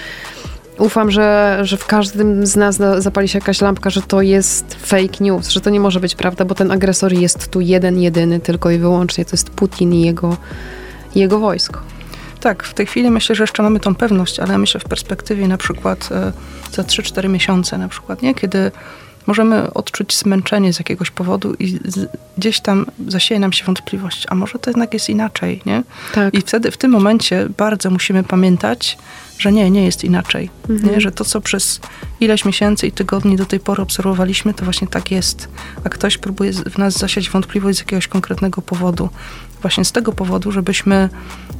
S2: ufam, że, że w każdym z nas zapali się jakaś lampka, że to jest fake news, że to nie może być prawda, bo ten agresor jest tu jeden, jedyny, tylko i wyłącznie. To jest Putin i jego, jego wojsko.
S3: Tak, w tej chwili myślę, że jeszcze mamy tą pewność, ale myślę w perspektywie na przykład e, za 3-4 miesiące na przykład, nie? Kiedy możemy odczuć zmęczenie z jakiegoś powodu i gdzieś tam zasieje nam się wątpliwość, a może to jednak jest inaczej, nie? Tak. I wtedy, w tym momencie bardzo musimy pamiętać, że nie, nie jest inaczej. Mhm. Nie? Że to, co przez ileś miesięcy i tygodni do tej pory obserwowaliśmy, to właśnie tak jest. A ktoś próbuje w nas zasiać wątpliwość z jakiegoś konkretnego powodu. Właśnie z tego powodu, żebyśmy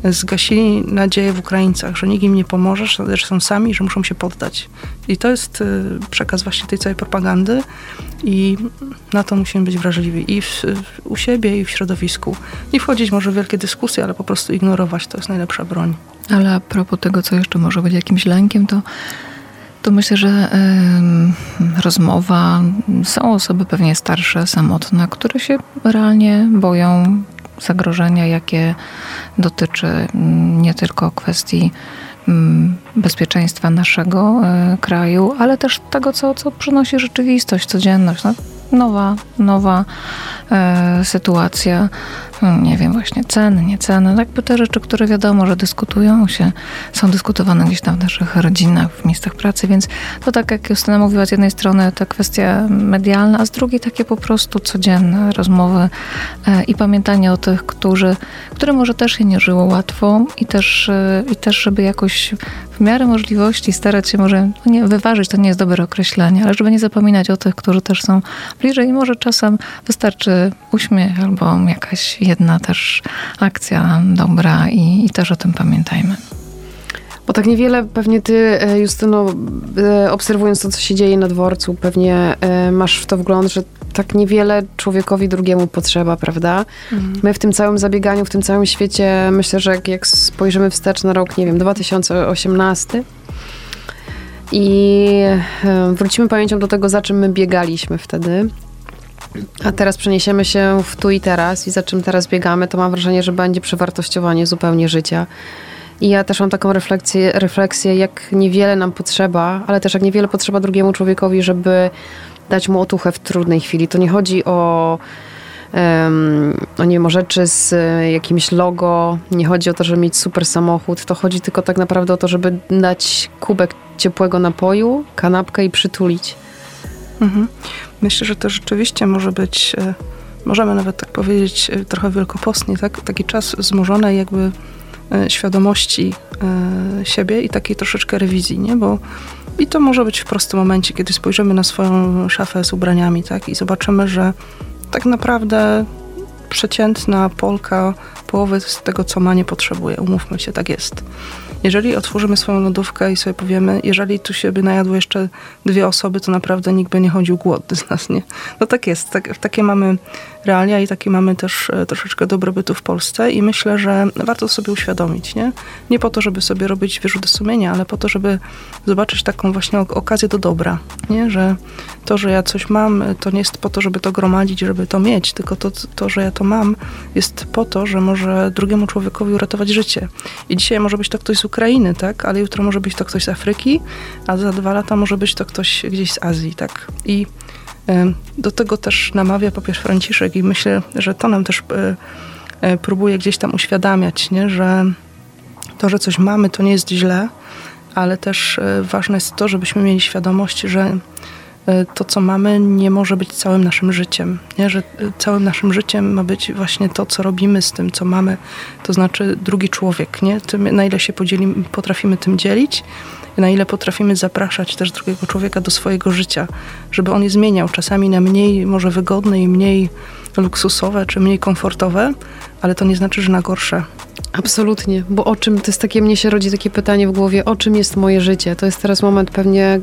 S3: zgasili nadzieję w Ukraińcach, że nikt im nie pomoże, że są sami, że muszą się poddać. I to jest y, przekaz właśnie tej całej propagandy i na to musimy być wrażliwi i w, u siebie, i w środowisku. Nie wchodzić może w wielkie dyskusje, ale po prostu ignorować, to jest najlepsza broń.
S4: Ale a propos tego, co jeszcze może być jakimś lękiem, to to myślę, że y, rozmowa, są osoby pewnie starsze, samotne, które się realnie boją zagrożenia, jakie dotyczy mm, nie tylko kwestii mm, bezpieczeństwa naszego e, kraju, ale też tego, co, co przynosi rzeczywistość, codzienność. No, nowa, nowa e, sytuacja, hmm, nie wiem, właśnie ceny, nie ceny, jakby te rzeczy, które wiadomo, że dyskutują się, są dyskutowane gdzieś tam w naszych rodzinach, w miejscach pracy, więc to tak jak Justyna mówiła, z jednej strony ta kwestia medialna, a z drugiej takie po prostu codzienne rozmowy e, i pamiętanie o tych, którzy, które może też się nie żyło łatwo i też, e, i też żeby jakoś w miarę możliwości starać się może, no nie, wyważyć, to nie jest dobre określenie, ale żeby nie zapominać o tych, którzy też są bliżej. I może czasem wystarczy uśmiech albo jakaś jedna też akcja dobra i, i też o tym pamiętajmy.
S2: Bo tak niewiele pewnie ty, e, Justyno, e, obserwując to, co się dzieje na dworcu, pewnie e, masz w to wgląd, że tak niewiele człowiekowi drugiemu potrzeba, prawda? Mhm. My w tym całym zabieganiu, w tym całym świecie, myślę, że jak, jak spojrzymy wstecz na rok, nie wiem, 2018 i wrócimy pamięcią do tego, za czym my biegaliśmy wtedy, a teraz przeniesiemy się w tu i teraz i za czym teraz biegamy, to mam wrażenie, że będzie przewartościowanie zupełnie życia. I ja też mam taką refleksję, refleksję, jak niewiele nam potrzeba, ale też jak niewiele potrzeba drugiemu człowiekowi, żeby dać mu otuchę w trudnej chwili. To nie chodzi o, um, o nie wiem, o rzeczy z jakimś logo, nie chodzi o to, żeby mieć super samochód, to chodzi tylko tak naprawdę o to, żeby dać kubek ciepłego napoju, kanapkę i przytulić.
S3: Mhm. Myślę, że to rzeczywiście może być, e, możemy nawet tak powiedzieć, e, trochę wielkopostnie, tak? taki czas zmożonej jakby e, świadomości siebie i takiej troszeczkę rewizji, nie? Bo i to może być w prostym momencie, kiedy spojrzymy na swoją szafę z ubraniami, tak? I zobaczymy, że tak naprawdę przeciętna Polka połowę z tego, co ma, nie potrzebuje. Umówmy się, tak jest. Jeżeli otworzymy swoją lodówkę i sobie powiemy, jeżeli tu się by najadło jeszcze dwie osoby, to naprawdę nikt by nie chodził głodny z nas, nie? No tak jest, tak, takie mamy realia i takie mamy też e, troszeczkę dobrobytu w Polsce i myślę, że warto sobie uświadomić, nie? Nie po to, żeby sobie robić wyrzuty sumienia, ale po to, żeby zobaczyć taką właśnie okazję do dobra, nie? Że to, że ja coś mam, to nie jest po to, żeby to gromadzić, żeby to mieć, tylko to, to że ja to mam, jest po to, że może drugiemu człowiekowi uratować życie. I dzisiaj może być to ktoś z Ukrainy, tak? Ale jutro może być to ktoś z Afryki, a za dwa lata może być to ktoś gdzieś z Azji, tak? I do tego też namawia papież Franciszek i myślę, że to nam też e, e, próbuje gdzieś tam uświadamiać, nie? że to, że coś mamy, to nie jest źle, ale też e, ważne jest to, żebyśmy mieli świadomość, że to, co mamy, nie może być całym naszym życiem. Nie? Że całym naszym życiem ma być właśnie to, co robimy z tym, co mamy, to znaczy drugi człowiek. Nie? Tym, na ile się podzielimy, potrafimy tym dzielić, na ile potrafimy zapraszać też drugiego człowieka do swojego życia, żeby on je zmieniał, czasami na mniej może wygodne i mniej luksusowe, czy mniej komfortowe, ale to nie znaczy, że na gorsze.
S2: Absolutnie, bo o czym, to jest takie, mnie się rodzi takie pytanie w głowie, o czym jest moje życie? To jest teraz moment pewnie,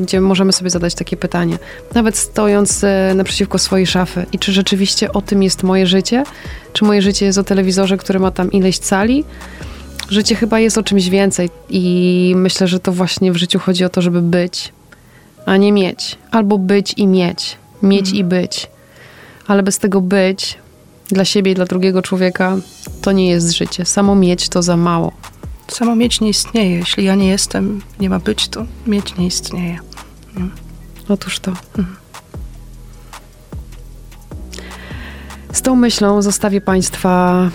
S2: gdzie możemy sobie zadać takie pytanie. Nawet stojąc e, naprzeciwko swojej szafy i czy rzeczywiście o tym jest moje życie? Czy moje życie jest o telewizorze, który ma tam ileś cali? Życie chyba jest o czymś więcej i myślę, że to właśnie w życiu chodzi o to, żeby być, a nie mieć. Albo być i mieć. Mieć mhm. i być. Ale bez tego być dla siebie i dla drugiego człowieka to nie jest życie. Samo mieć to za mało.
S3: Samo mieć nie istnieje. Jeśli ja nie jestem, nie ma być, to mieć nie istnieje.
S2: Mhm. Otóż to. Mhm. Z tą myślą zostawię Państwa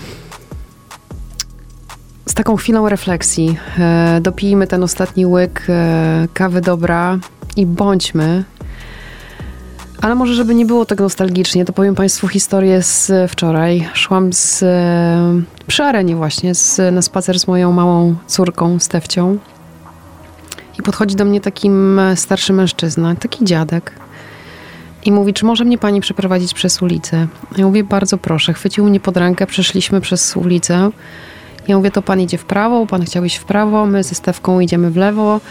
S2: taką chwilą refleksji. E, dopijmy ten ostatni łyk e, kawy dobra i bądźmy. Ale może, żeby nie było tak nostalgicznie, to powiem Państwu historię z wczoraj. Szłam z, e, przy arenie właśnie z, na spacer z moją małą córką, Stefcią. I podchodzi do mnie taki starszy mężczyzna, taki dziadek. I mówi, czy może mnie pani przeprowadzić przez ulicę? Ja mówię, bardzo proszę. Chwycił mnie pod rękę, przeszliśmy przez ulicę. Ja mówię, to pan idzie w prawo, pan chciał iść w prawo, my ze Stewką idziemy w lewo.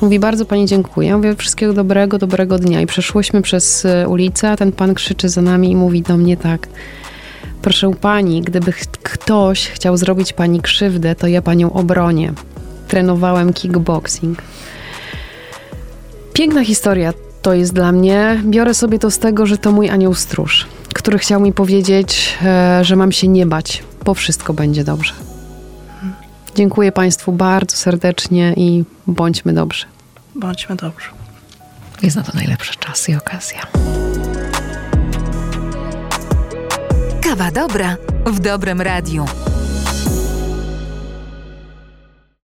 S2: Mówi, bardzo pani dziękuję. Ja mówię, wszystkiego dobrego, dobrego dnia. I przeszłyśmy przez e, ulicę, a ten pan krzyczy za nami i mówi do mnie tak. Proszę pani, gdyby ktoś chciał zrobić pani krzywdę, to ja panią obronię. Trenowałem kickboxing. Piękna historia to jest dla mnie. Biorę sobie to z tego, że to mój anioł stróż, który chciał mi powiedzieć, e, że mam się nie bać, bo wszystko będzie dobrze. Dziękuję Państwu bardzo serdecznie i bądźmy dobrzy.
S3: Bądźmy dobrzy.
S4: Jest na to najlepszy czas i okazja.
S1: Kawa dobra w dobrym radiu.